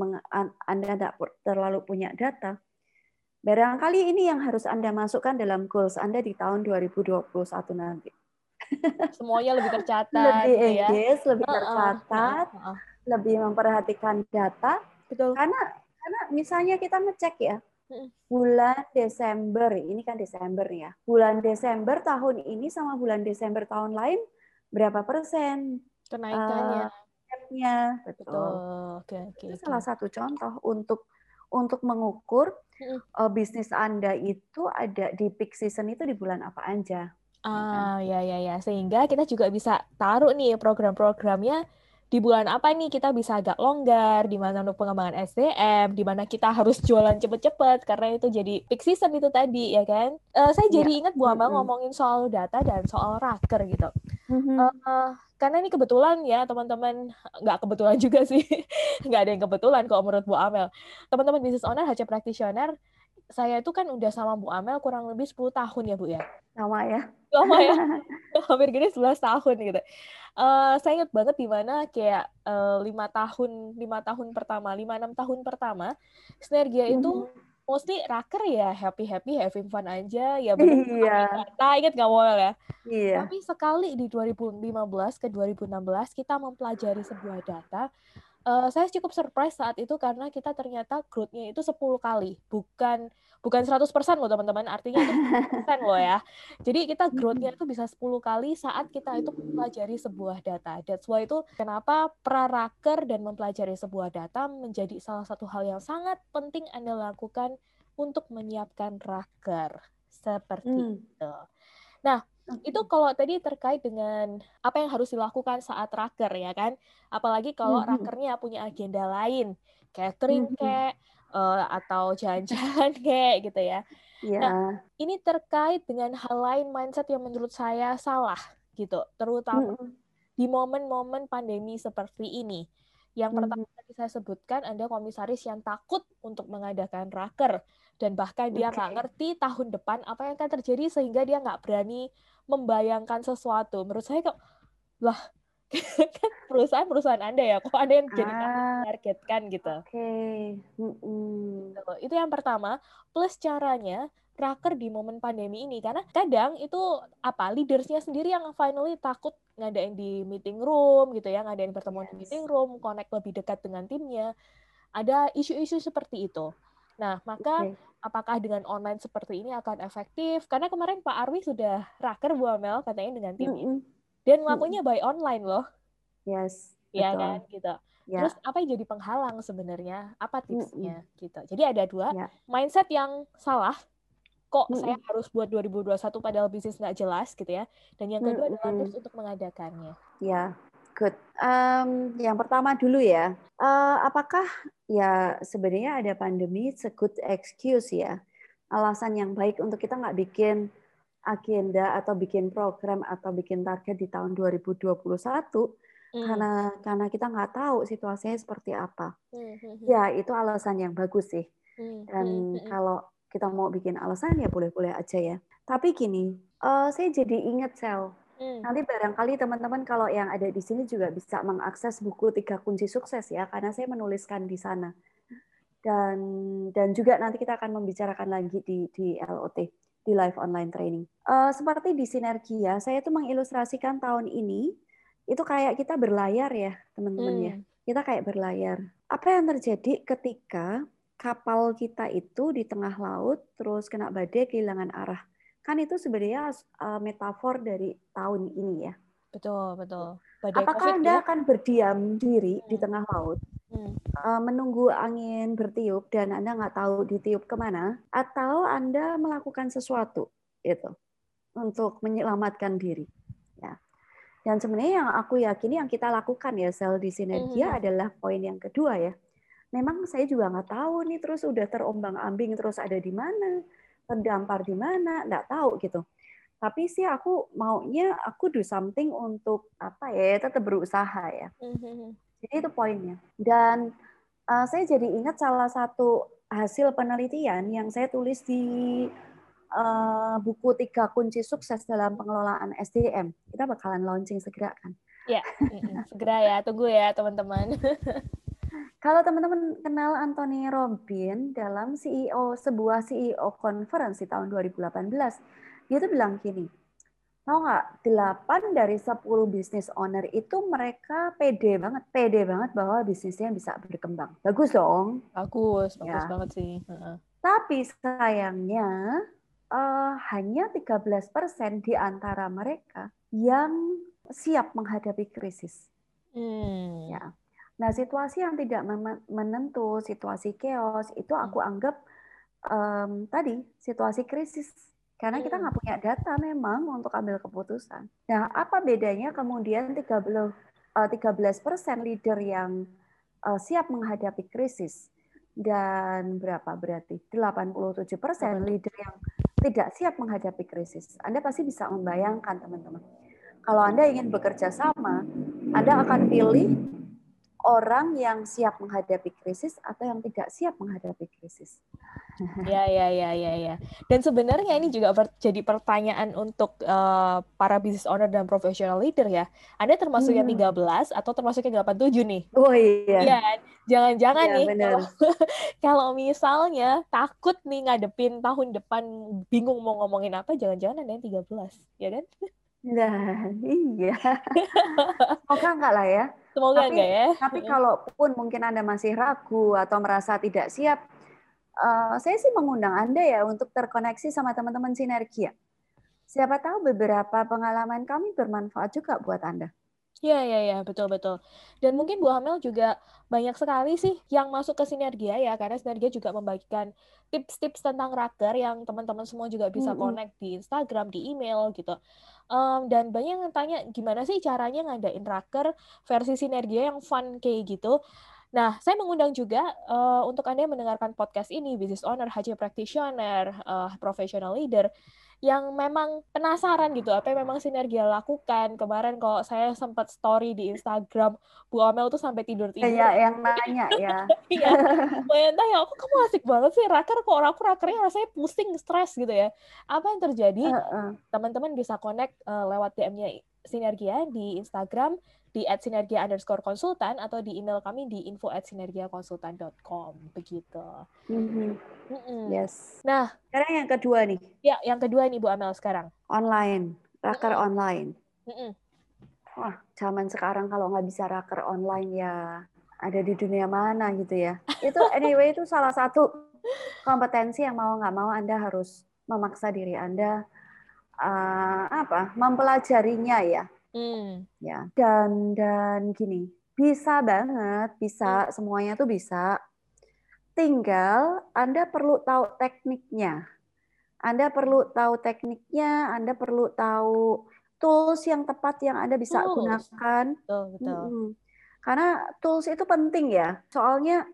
anda tidak terlalu punya data barangkali ini yang harus anda masukkan dalam goals anda di tahun 2021 nanti Semuanya lebih tercatat. *laughs* lebih gitu ya. lebih tercatat, uh, uh, uh, uh. Lebih memperhatikan data. Betul. Karena karena misalnya kita ngecek ya, bulan Desember, ini kan Desember ya. Bulan Desember tahun ini sama bulan Desember tahun lain berapa persen kenaikannya? Uh, betul. betul. Oke, oke. Itu salah satu contoh untuk untuk mengukur uh, bisnis Anda itu ada di peak season itu di bulan apa aja. Ah, ya ya ya. Sehingga kita juga bisa taruh nih program-programnya di bulan apa nih kita bisa agak longgar, di mana untuk pengembangan SDM, di mana kita harus jualan cepet-cepet karena itu jadi peak season itu tadi ya kan. Uh, saya jadi ya. ingat Bu Amal mm -hmm. ngomongin soal data dan soal raker gitu. Mm -hmm. uh, karena ini kebetulan ya teman-teman nggak kebetulan juga sih *laughs* nggak ada yang kebetulan kalau menurut Bu Amel teman-teman bisnis owner HC practitioner saya itu kan udah sama Bu Amel kurang lebih 10 tahun ya Bu ya. Lama ya. Lama ya. *laughs* *laughs* Hampir gini 11 tahun gitu. Uh, saya ingat banget di mana kayak eh, lima uh, tahun lima tahun pertama, lima enam tahun pertama, Sinergia itu mm mostly raker ya happy happy having fun aja ya *laughs* benar iya. data inget nggak Wol ya iya. tapi sekali di 2015 ke 2016 kita mempelajari sebuah data uh, saya cukup surprise saat itu karena kita ternyata growth-nya itu 10 kali, bukan bukan 100% loh teman-teman, artinya itu 10% loh ya. Jadi kita growth-nya itu bisa 10 kali saat kita itu mempelajari sebuah data. That's why itu kenapa praraker dan mempelajari sebuah data menjadi salah satu hal yang sangat penting Anda lakukan untuk menyiapkan raker. Seperti hmm. itu. Nah, itu kalau tadi terkait dengan apa yang harus dilakukan saat raker ya kan apalagi kalau mm -hmm. rakernya punya agenda lain catering mm -hmm. kayak uh, atau *laughs* jalan-jalan kayak gitu ya yeah. nah ini terkait dengan hal lain mindset yang menurut saya salah gitu terutama mm -hmm. di momen-momen pandemi seperti ini yang pertama mm -hmm. tadi saya sebutkan ada komisaris yang takut untuk mengadakan raker dan bahkan dia nggak okay. ngerti tahun depan apa yang akan terjadi sehingga dia nggak berani membayangkan sesuatu. Menurut saya kok lah *laughs* kan perusahaan-perusahaan Anda ya, kok ada yang jadi ah, targetkan gitu. Oke. Okay. Mm -mm. Itu yang pertama. Plus caranya raker di momen pandemi ini karena kadang itu apa leadersnya sendiri yang finally takut ngadain di meeting room gitu ya ngadain pertemuan yes. di meeting room connect lebih dekat dengan timnya ada isu-isu seperti itu Nah, maka okay. apakah dengan online seperti ini akan efektif? Karena kemarin Pak Arwi sudah raker Bu Amel katanya dengan tim mm -hmm. Dan ngelakuinnya by online loh. Yes. Iya kan, gitu. Yeah. Terus apa yang jadi penghalang sebenarnya? Apa tipsnya mm -hmm. gitu. Jadi ada dua, yeah. mindset yang salah. Kok mm -hmm. saya harus buat 2021 padahal bisnis nggak jelas gitu ya. Dan yang kedua mm -hmm. adalah tips untuk mengadakannya. Ya, Good. Um, yang pertama dulu ya, uh, apakah ya sebenarnya ada pandemi good excuse ya, alasan yang baik untuk kita nggak bikin agenda atau bikin program atau bikin target di tahun 2021 mm. karena karena kita nggak tahu situasinya seperti apa. Mm. Ya itu alasan yang bagus sih. Mm. Dan mm. kalau kita mau bikin alasan ya boleh-boleh aja ya. Tapi gini, uh, saya jadi ingat sel Hmm. Nanti barangkali teman-teman kalau yang ada di sini juga bisa mengakses buku tiga kunci sukses ya, karena saya menuliskan di sana. Dan dan juga nanti kita akan membicarakan lagi di di LOT di live online training. Uh, seperti di sinergia, saya itu mengilustrasikan tahun ini itu kayak kita berlayar ya teman-teman ya. hmm. ya. Kita kayak berlayar. Apa yang terjadi ketika kapal kita itu di tengah laut terus kena badai kehilangan arah? Kan itu sebenarnya uh, metafor dari tahun ini ya. Betul, betul. Badai Apakah COVID, Anda ya? akan berdiam diri hmm. di tengah laut, hmm. uh, menunggu angin bertiup dan Anda nggak tahu ditiup ke mana, atau Anda melakukan sesuatu itu untuk menyelamatkan diri? Ya. Dan sebenarnya yang aku yakini yang kita lakukan ya sel di sinergia hmm. adalah poin yang kedua ya. Memang saya juga nggak tahu nih terus udah terombang ambing terus ada di mana terdampar di mana, nggak tahu gitu. Tapi sih aku maunya aku do something untuk apa ya, tetap berusaha ya. Mm-hmm. Jadi itu poinnya. Dan uh, saya jadi ingat salah satu hasil penelitian yang saya tulis di uh, buku tiga kunci sukses dalam pengelolaan SDM. Kita bakalan launching segera kan? Ya, segera ya. Tunggu ya teman-teman. *laughs* Kalau teman-teman kenal Anthony Robin dalam CEO sebuah CEO conference di tahun 2018, dia tuh bilang gini, Tahu nggak, 8 dari 10 business owner itu mereka pede banget, pede banget bahwa bisnisnya bisa berkembang. Bagus dong. Bagus, bagus ya. banget sih. Tapi sayangnya uh, hanya 13% di antara mereka yang siap menghadapi krisis. Hmm. Ya. Nah, situasi yang tidak menentu, situasi chaos, itu aku hmm. anggap um, tadi situasi krisis karena kita nggak punya data memang untuk ambil keputusan. Nah, apa bedanya kemudian 30 uh, 13 persen leader yang uh, siap menghadapi krisis dan berapa berarti 87 persen leader yang tidak siap menghadapi krisis. Anda pasti bisa membayangkan teman-teman. Kalau Anda ingin bekerja sama, Anda akan pilih orang yang siap menghadapi krisis atau yang tidak siap menghadapi krisis. *laughs* Ya, ya, ya, ya, ya. Dan sebenarnya ini juga jadi pertanyaan untuk uh, para business owner dan professional leader ya. Anda termasuk hmm. yang 13 atau termasuk yang 87 nih? Oh iya. Iya, jangan-jangan ya, nih kalau, *laughs* kalau misalnya takut nih ngadepin tahun depan bingung mau ngomongin apa, jangan-jangan Anda yang 13, ya kan? Nah, iya. Semoga enggak lah ya. Semoga tapi, enggak ya. Tapi kalaupun mungkin Anda masih ragu atau merasa tidak siap, uh, saya sih mengundang Anda ya untuk terkoneksi sama teman-teman sinergi ya. Siapa tahu beberapa pengalaman kami bermanfaat juga buat Anda. Iya, iya, iya, betul, betul. Dan mungkin Bu Hamel juga banyak sekali sih yang masuk ke Sinergia ya, karena Sinergia juga membagikan tips-tips tentang raker yang teman-teman semua juga bisa mm -hmm. connect di Instagram, di email gitu. Um, dan banyak yang tanya gimana sih caranya ngadain raker versi Sinergia yang fun kayak gitu. Nah, saya mengundang juga uh, untuk Anda yang mendengarkan podcast ini, business owner, HC practitioner, uh, professional leader, yang memang penasaran gitu apa yang memang sinergi lakukan. Kemarin kok saya sempat story di Instagram Bu Amel tuh sampai tidur tidur ya yang nanya *laughs* ya. Iya. Tanya aku kamu asik banget sih? Raker kok aku rakernya rasanya pusing stres gitu ya. Apa yang terjadi? Teman-teman uh -uh. bisa connect uh, lewat DM-nya Sinergia di Instagram di @sinergia underscore konsultan atau di email kami di info at sinergiakonsultan.com begitu. Mm-hmm. Mm-hmm. Yes. Nah, sekarang yang kedua nih. Ya, yang kedua nih Bu Amel sekarang. Online, raker mm-hmm. online. Mm-hmm. Wah, zaman sekarang kalau nggak bisa raker online ya ada di dunia mana gitu ya. Itu *laughs* anyway itu salah satu kompetensi yang mau nggak mau Anda harus memaksa diri Anda uh, apa mempelajarinya ya Hmm. Ya, dan dan gini, bisa banget, bisa hmm. semuanya tuh bisa. Tinggal Anda perlu tahu tekniknya. Anda perlu tahu tekniknya, Anda perlu tahu tools yang tepat yang Anda bisa tools. gunakan. Betul, betul. Hmm. Karena tools itu penting ya. Soalnya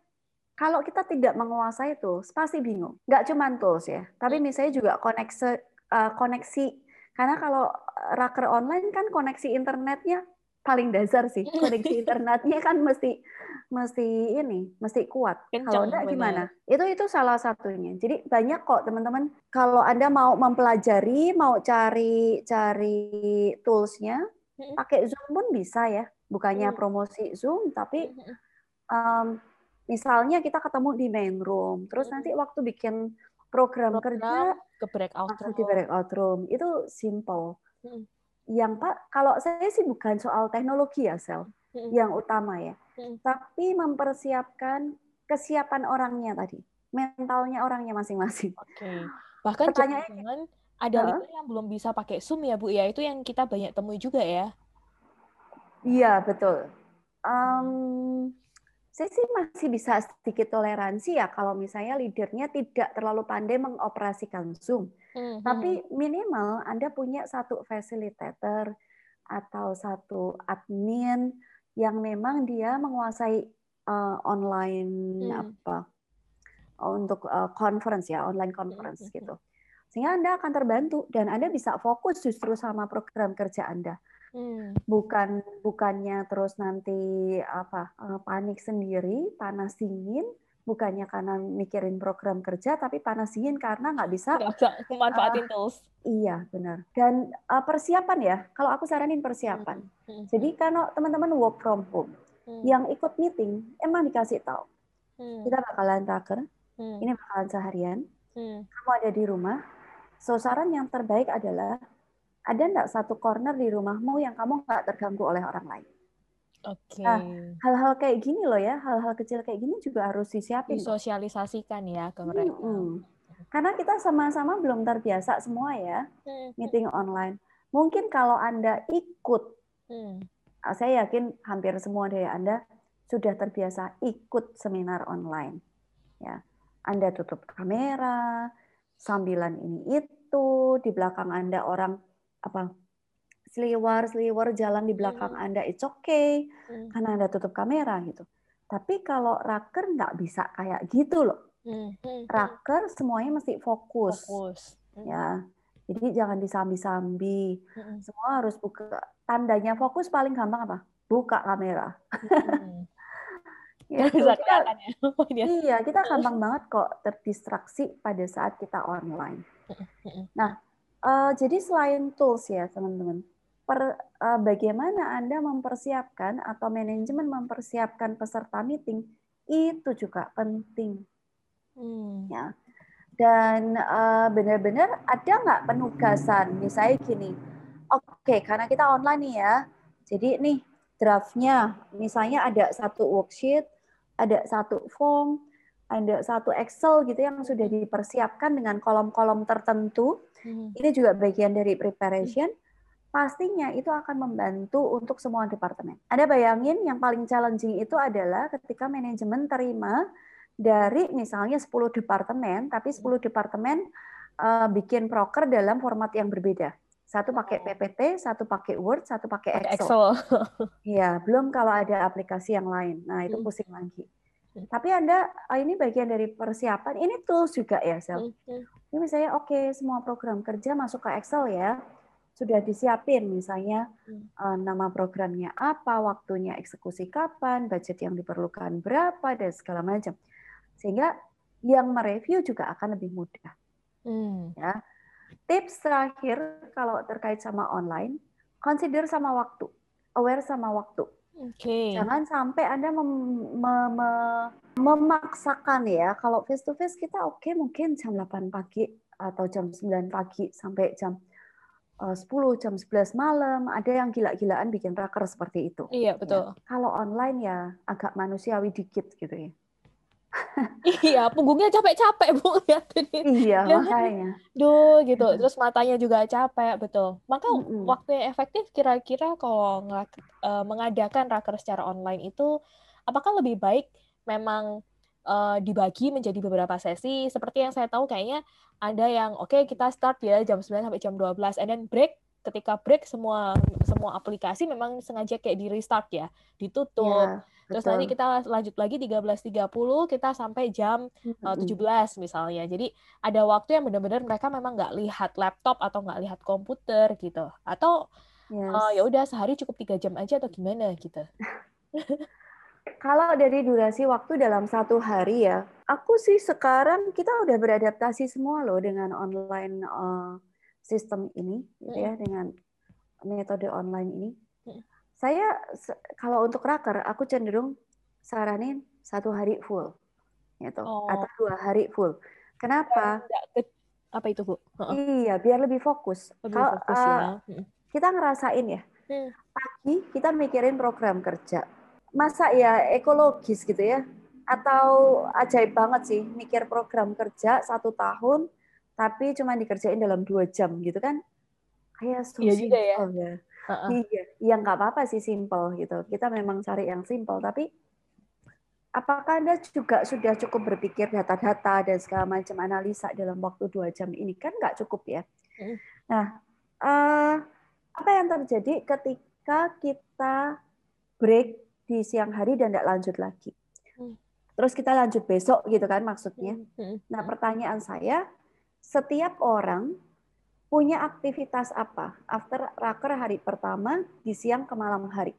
kalau kita tidak menguasai tools, pasti bingung. Nggak cuma tools ya, tapi misalnya juga koneksi, uh, koneksi karena kalau eh, raker online kan koneksi internetnya paling dasar sih. *laughs* Koneksi internetnya kan mesti mesti ini, mesti kuat. kalau enggak gimana? Itu itu salah satunya. Jadi banyak kok teman-teman kalau Anda mau mempelajari, mau cari cari toolsnya, pakai Zoom pun bisa ya. Bukannya promosi Zoom, tapi um, misalnya kita ketemu di main room, terus nanti waktu bikin program, program kerja ke breakout room. di breakout room itu simple. Hmm. Yang Pak, kalau saya sih bukan soal teknologi ya, Sel, hmm. yang utama ya, hmm. tapi mempersiapkan kesiapan orangnya tadi, mentalnya orangnya masing-masing. Oke. Okay. Bahkan jangan ada huh? yang belum bisa pakai Zoom ya, Bu ya, itu yang kita banyak temui juga ya. Iya, betul. Um, saya sih masih bisa sedikit toleransi ya kalau misalnya leadernya tidak terlalu pandai mengoperasikan Zoom. Mm-hmm. Tapi minimal Anda punya satu facilitator atau satu admin yang memang dia menguasai uh, online mm. apa untuk uh, conference ya, online conference mm-hmm. gitu. Sehingga Anda akan terbantu dan Anda bisa fokus justru sama program kerja Anda Hmm. Bukan bukannya terus nanti apa eh, panik sendiri, panas dingin, bukannya karena mikirin program kerja, tapi panas dingin karena nggak bisa memanfaatin uh, tools. Iya benar. Dan uh, persiapan ya, kalau aku saranin persiapan. Hmm. Hmm. Jadi kalau teman-teman work from home, hmm. yang ikut meeting emang dikasih tahu, hmm. kita bakalan tracker, hmm. ini bakalan seharian, hmm. kamu ada di rumah. So saran yang terbaik adalah ada enggak satu corner di rumahmu yang kamu nggak terganggu oleh orang lain? Oke. Nah, hal-hal kayak gini loh ya, hal-hal kecil kayak gini juga harus disiapin. Disosialisasikan ya ke mereka. Hmm. Karena kita sama-sama belum terbiasa semua ya, hmm. meeting online. Mungkin kalau Anda ikut, hmm. saya yakin hampir semua dari Anda sudah terbiasa ikut seminar online. Ya, Anda tutup kamera, sambilan ini itu, di belakang Anda orang apa seliwar seliwar jalan di belakang hmm. anda it's okay hmm. karena anda tutup kamera gitu tapi kalau raker nggak bisa kayak gitu loh hmm. Hmm. raker semuanya mesti fokus, fokus. Hmm. ya jadi jangan disambi-sambi hmm. semua harus buka tandanya fokus paling gampang apa buka kamera hmm. *laughs* ya, kita, ya. Iya kita gampang banget kok terdistraksi pada saat kita online hmm. nah uh, jadi selain tools ya teman-teman per, uh, bagaimana Anda mempersiapkan atau manajemen mempersiapkan peserta meeting itu juga penting. Hmm. Ya. Dan uh, benar-benar ada nggak penugasan, misalnya gini, oke okay, karena kita online nih ya, jadi nih draftnya, misalnya ada satu worksheet, ada satu form, ada satu Excel gitu yang sudah dipersiapkan dengan kolom-kolom tertentu. Hmm. Ini juga bagian dari preparation. Hmm pastinya itu akan membantu untuk semua departemen. Anda bayangin yang paling challenging itu adalah ketika manajemen terima dari misalnya 10 departemen, tapi 10 departemen uh, bikin proker dalam format yang berbeda. Satu pakai oh. PPT, satu pakai Word, satu pakai Excel. Iya, belum kalau ada aplikasi yang lain. Nah, itu hmm. pusing lagi. Tapi Anda, ah, ini bagian dari persiapan, ini tools juga ya, Sel. Hmm, ini misalnya, oke, okay, semua program kerja masuk ke Excel ya sudah disiapin misalnya hmm. nama programnya apa, waktunya eksekusi kapan, budget yang diperlukan berapa dan segala macam. Sehingga yang mereview juga akan lebih mudah. Hmm. Ya. Tips terakhir kalau terkait sama online, consider sama waktu, aware sama waktu. Okay. Jangan sampai Anda mem, me, me, memaksakan ya. Kalau face to face kita oke okay, mungkin jam 8 pagi atau jam 9 pagi sampai jam 10 eh, jam 11 malam, ada yang gila-gilaan bikin raker seperti itu. Iya, betul. Ya. Kalau online ya agak manusiawi dikit gitu ya. *laughs* iya, punggungnya capek-capek Bu ya. Iya, ya, makanya. Duh, gitu. Terus matanya juga capek, betul. Maka mm -hmm. waktu yang efektif kira-kira kalau uh, mengadakan raker secara online itu apakah lebih baik memang uh, dibagi menjadi beberapa sesi. Seperti yang saya tahu kayaknya ada yang oke okay, kita start ya jam 9 sampai jam 12 and then break ketika break semua semua aplikasi memang sengaja kayak di restart ya, ditutup. Ya, Terus nanti kita lanjut lagi 13.30 kita sampai jam uh, eh, 17 misalnya. Jadi ada waktu yang benar-benar mereka memang nggak lihat laptop atau nggak lihat komputer gitu. Atau yes. uh, ya udah sehari cukup tiga jam aja atau gimana gitu. *laughs* Kalau dari durasi waktu dalam satu hari ya, aku sih sekarang kita udah beradaptasi semua loh dengan online uh, sistem ini, gitu ya, dengan metode online ini. Saya kalau untuk raker, aku cenderung saranin satu hari full, gitu, oh. atau dua hari full. Kenapa? Apa itu bu? Iya, biar lebih fokus. Lebih kalau fokus uh, ya. Kita ngerasain ya, pagi kita mikirin program kerja masa ya ekologis gitu ya atau ajaib banget sih mikir program kerja satu tahun tapi cuma dikerjain dalam dua jam gitu kan kayak so iya juga ya, ya. Uh-uh. iya ya nggak apa-apa sih simple gitu kita memang cari yang simple tapi apakah anda juga sudah cukup berpikir data-data dan segala macam analisa dalam waktu dua jam ini kan nggak cukup ya nah uh, apa yang terjadi ketika kita break di siang hari dan tidak lanjut lagi. Hmm. Terus kita lanjut besok gitu kan maksudnya. Hmm, hmm, nah pertanyaan saya, setiap orang punya aktivitas apa after raker hari pertama di siang ke malam hari.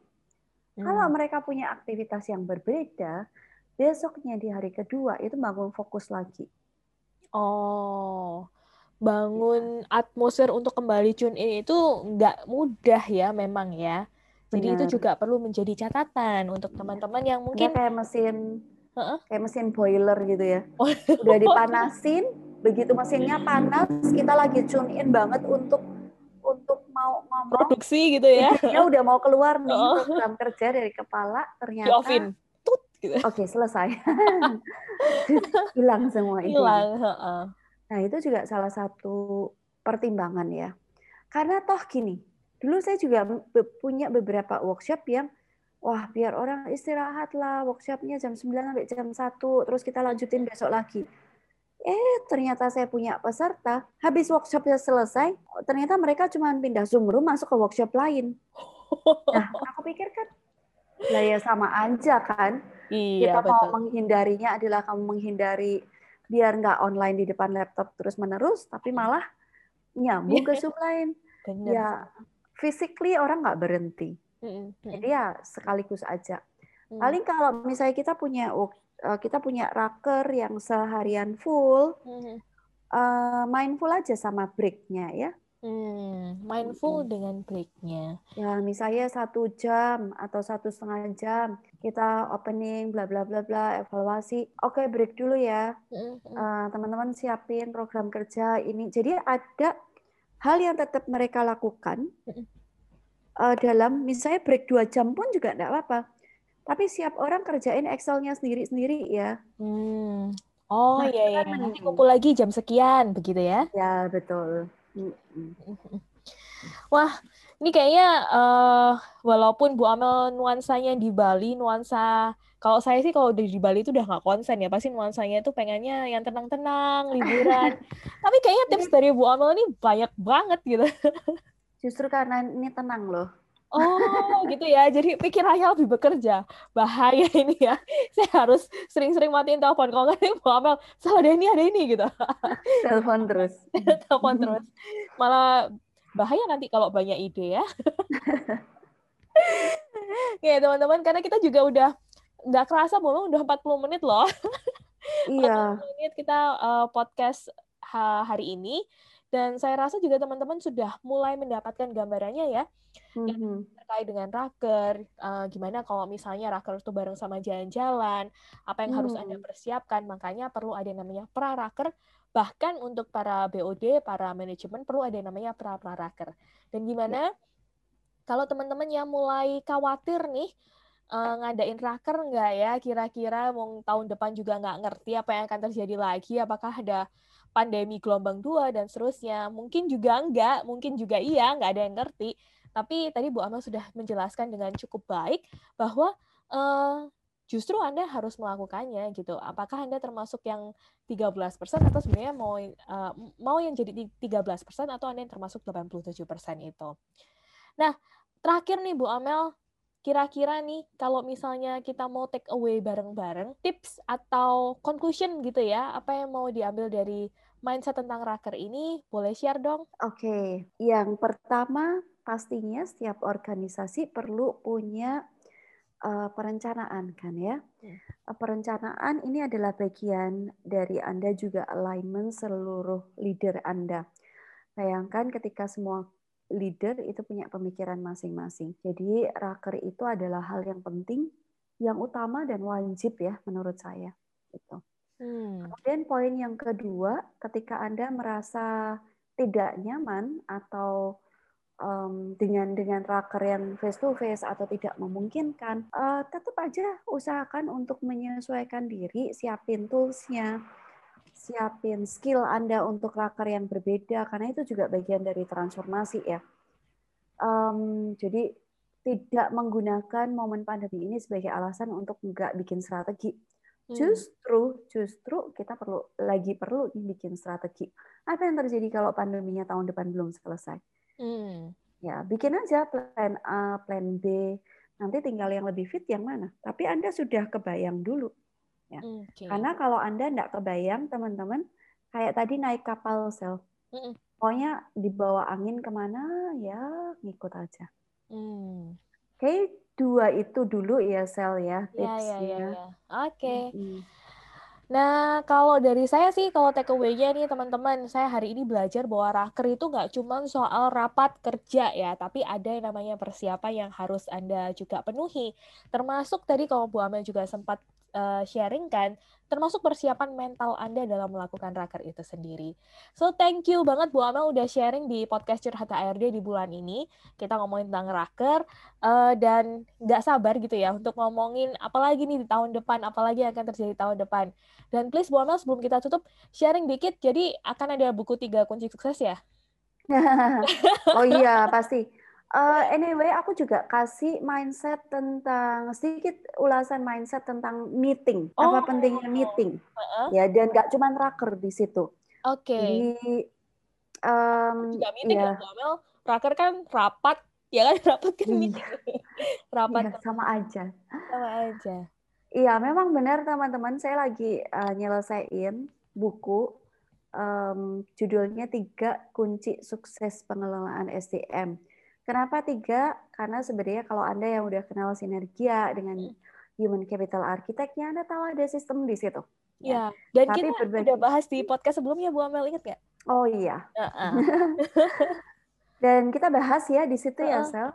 Kalau mereka punya aktivitas yang berbeda, besoknya di hari kedua itu bangun fokus lagi. Oh, bangun atmosfer untuk kembali tune in itu nggak mudah ya memang ya. Jadi Benar. itu juga perlu menjadi catatan untuk teman-teman yang mungkin kayak mesin uh-uh. kayak mesin boiler gitu ya. Oh. Udah dipanasin, begitu mesinnya panas, kita lagi tune in banget untuk untuk produksi gitu ya. Ya udah mau keluar nih oh. program kerja dari kepala ternyata. Di Tut, gitu. Oke, okay, selesai. *laughs* Hilang semua itu. Hilang, Nah, itu juga salah satu pertimbangan ya. Karena toh gini, dulu saya juga punya beberapa workshop yang wah biar orang istirahat lah workshopnya jam 9 sampai jam 1 terus kita lanjutin besok lagi eh ternyata saya punya peserta habis workshopnya selesai ternyata mereka cuma pindah zoom room masuk ke workshop lain *laughs* nah aku pikir kan lah ya sama aja kan iya, kita betul. mau menghindarinya adalah kamu menghindari biar nggak online di depan laptop terus menerus tapi malah nyambung ke zoom lain Bener. ya physically orang nggak berhenti jadi ya sekaligus aja. Mm. Paling kalau misalnya kita punya eh, kita punya raker yang seharian full, uh, mindful aja sama breaknya ya. Hmm, mindful hmm. dengan breaknya. Ya, misalnya satu jam atau satu setengah jam kita opening, bla bla bla bla, evaluasi. Oke, okay, break dulu ya. Uh, teman-teman siapin program kerja ini. Jadi ada hal yang tetap mereka lakukan uh, dalam misalnya break dua jam pun juga tidak apa-apa. Tapi siap orang kerjain Excelnya sendiri-sendiri ya. Hmm. Oh nah, iya iya. Nanti kumpul lagi jam sekian begitu ya? Ya betul. *laughs* Wah, ini kayaknya uh, walaupun Bu Amel nuansanya di Bali, nuansa kalau saya sih kalau di Bali itu udah nggak konsen ya, pasti nuansanya itu pengennya yang tenang-tenang, *laughs* liburan. Tapi kayaknya tips dari Bu Amel ini banyak banget gitu. *laughs* Justru karena ini tenang loh. Oh, gitu ya. Jadi pikirannya lebih bekerja. Bahaya *laughs* ini ya. Saya harus sering-sering matiin telepon. Kalau nggak nih, mau Amel, salah ada ini, ada ini gitu. *laughs* Telepon terus. *laughs* telepon terus. Malah bahaya nanti kalau banyak ide ya. ya teman-teman, karena kita juga udah nggak kerasa bahwa udah 40 menit loh. Iya. 40 menit kita uh, podcast hari ini. Dan saya rasa juga teman-teman sudah mulai mendapatkan gambarannya ya, mm-hmm. terkait dengan raker, uh, gimana kalau misalnya raker itu bareng sama jalan-jalan, apa yang mm. harus Anda mm. persiapkan, makanya perlu ada yang namanya pra-raker, bahkan untuk para BOD, para manajemen perlu ada yang namanya pra-pra-raker. Dan gimana yeah. kalau teman-teman yang mulai khawatir nih, uh, ngadain raker nggak ya, kira-kira mau tahun depan juga nggak ngerti apa yang akan terjadi lagi, apakah ada pandemi gelombang dua dan seterusnya. Mungkin juga enggak, mungkin juga iya, enggak ada yang ngerti. Tapi tadi Bu Amal sudah menjelaskan dengan cukup baik bahwa uh, justru Anda harus melakukannya gitu. Apakah Anda termasuk yang 13% atau sebenarnya mau uh, mau yang jadi 13% atau Anda yang termasuk 87% itu. Nah, terakhir nih Bu Amel, kira-kira nih kalau misalnya kita mau take away bareng-bareng, tips atau conclusion gitu ya, apa yang mau diambil dari mindset tentang raker ini? Boleh share dong? Oke, okay. yang pertama pastinya setiap organisasi perlu punya uh, perencanaan kan ya. Uh, perencanaan ini adalah bagian dari Anda juga alignment seluruh leader Anda. Bayangkan ketika semua leader itu punya pemikiran masing-masing. Jadi raker itu adalah hal yang penting, yang utama dan wajib ya menurut saya. Gitu. Hmm. Kemudian poin yang kedua, ketika Anda merasa tidak nyaman atau um, dengan dengan raker yang face to face atau tidak memungkinkan, uh, tetap aja usahakan untuk menyesuaikan diri, siapin toolsnya, siapin skill Anda untuk raker yang berbeda, karena itu juga bagian dari transformasi ya. Um, jadi tidak menggunakan momen pandemi ini sebagai alasan untuk nggak bikin strategi Hmm. Justru, justru kita perlu lagi perlu bikin strategi. Apa yang terjadi kalau pandeminya tahun depan belum selesai? Hmm. Ya, bikin aja plan A, plan B. Nanti tinggal yang lebih fit yang mana. Tapi Anda sudah kebayang dulu. Ya. Okay. Karena kalau Anda tidak kebayang, teman-teman, kayak tadi naik kapal sel. Hmm. Pokoknya dibawa angin ke mana, ya ngikut aja. Hmm. Oke, dua itu dulu ya sel ya tipsnya. Ya, ya, ya, ya. Oke. Okay. Nah, kalau dari saya sih, kalau take away-nya nih teman-teman, saya hari ini belajar bahwa raker itu nggak cuma soal rapat kerja ya, tapi ada yang namanya persiapan yang harus Anda juga penuhi. Termasuk tadi kalau Bu Amel juga sempat uh, sharingkan termasuk persiapan mental Anda dalam melakukan raker itu sendiri. So thank you banget Bu Amel udah sharing di podcast Curhat HRD di bulan ini. Kita ngomongin tentang raker uh, dan nggak sabar gitu ya untuk ngomongin apalagi nih di tahun depan, apalagi yang akan terjadi tahun depan. Dan please Bu Amel sebelum kita tutup sharing dikit, jadi akan ada buku tiga kunci sukses ya? *laughs* oh iya pasti Uh, anyway, aku juga kasih mindset tentang sedikit ulasan mindset tentang meeting. Oh. Apa pentingnya meeting? Uh-uh. Ya, dan nggak cuma raker di situ. Oke. Okay. Jadi um, juga meeting ya. ya Raker kan rapat, *laughs* ya kan rapat kan iya. meeting. *laughs* rapat iya, sama aja. Sama aja. Iya, memang benar teman-teman. Saya lagi uh, nyelesain buku um, judulnya tiga kunci sukses pengelolaan SDM Kenapa tiga? Karena sebenarnya kalau Anda yang udah kenal sinergia dengan human capital architect-nya, Anda tahu ada sistem di situ. Ya. Dan Tapi kita berbeda... udah bahas di podcast sebelumnya, Bu Amel, ingat nggak? Oh iya. Uh -uh. *laughs* Dan kita bahas ya di situ uh -uh. ya, Sel,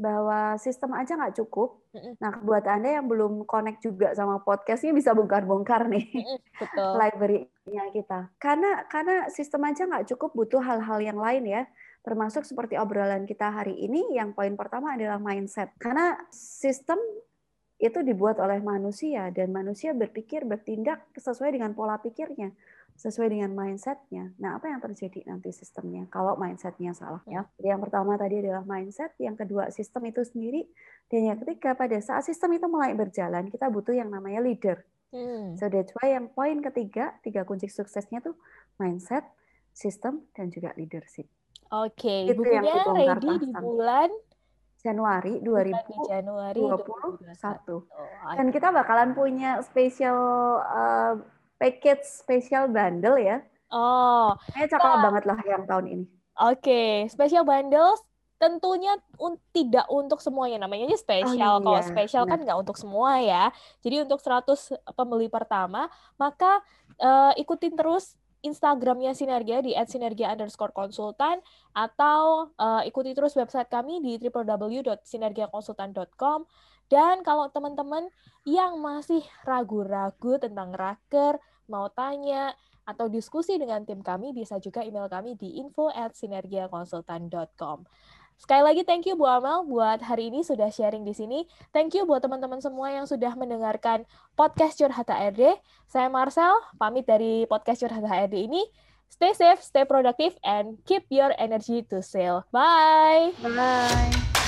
bahwa sistem aja nggak cukup. Nah, buat Anda yang belum connect juga sama podcastnya bisa bongkar-bongkar nih Betul. *laughs* library-nya kita. Karena karena sistem aja nggak cukup, butuh hal-hal yang lain ya termasuk seperti obrolan kita hari ini yang poin pertama adalah mindset karena sistem itu dibuat oleh manusia dan manusia berpikir bertindak sesuai dengan pola pikirnya sesuai dengan mindsetnya. Nah, apa yang terjadi nanti sistemnya kalau mindsetnya salah ya? Jadi yang pertama tadi adalah mindset, yang kedua sistem itu sendiri, dan yang ketiga pada saat sistem itu mulai berjalan kita butuh yang namanya leader. Hmm. So that's why yang poin ketiga, tiga kunci suksesnya tuh mindset, sistem, dan juga leadership. Oke, okay. bukunya ready di bulan Januari 2021. Januari 2021. Dan kita bakalan punya special uh, package special bundle ya. Oh. Kayaknya cakep nah. banget lah yang tahun ini. Oke, okay. special bundle tentunya un tidak untuk semuanya namanya aja spesial. Oh, iya. Kalau spesial kan nggak untuk semua ya. Jadi untuk 100 pembeli pertama, maka uh, ikutin terus Instagramnya Sinergia di @sinergia underscore konsultan atau uh, ikuti terus website kami di www.sinergiakonsultan.com dan kalau teman-teman yang masih ragu-ragu tentang raker mau tanya atau diskusi dengan tim kami bisa juga email kami di info@sinergiakonsultan.com. Sekali lagi thank you Bu Amel buat hari ini sudah sharing di sini. Thank you buat teman-teman semua yang sudah mendengarkan podcast Curhat HRD. Saya Marcel, pamit dari podcast Curhat HRD ini. Stay safe, stay productive, and keep your energy to sell. Bye! Bye!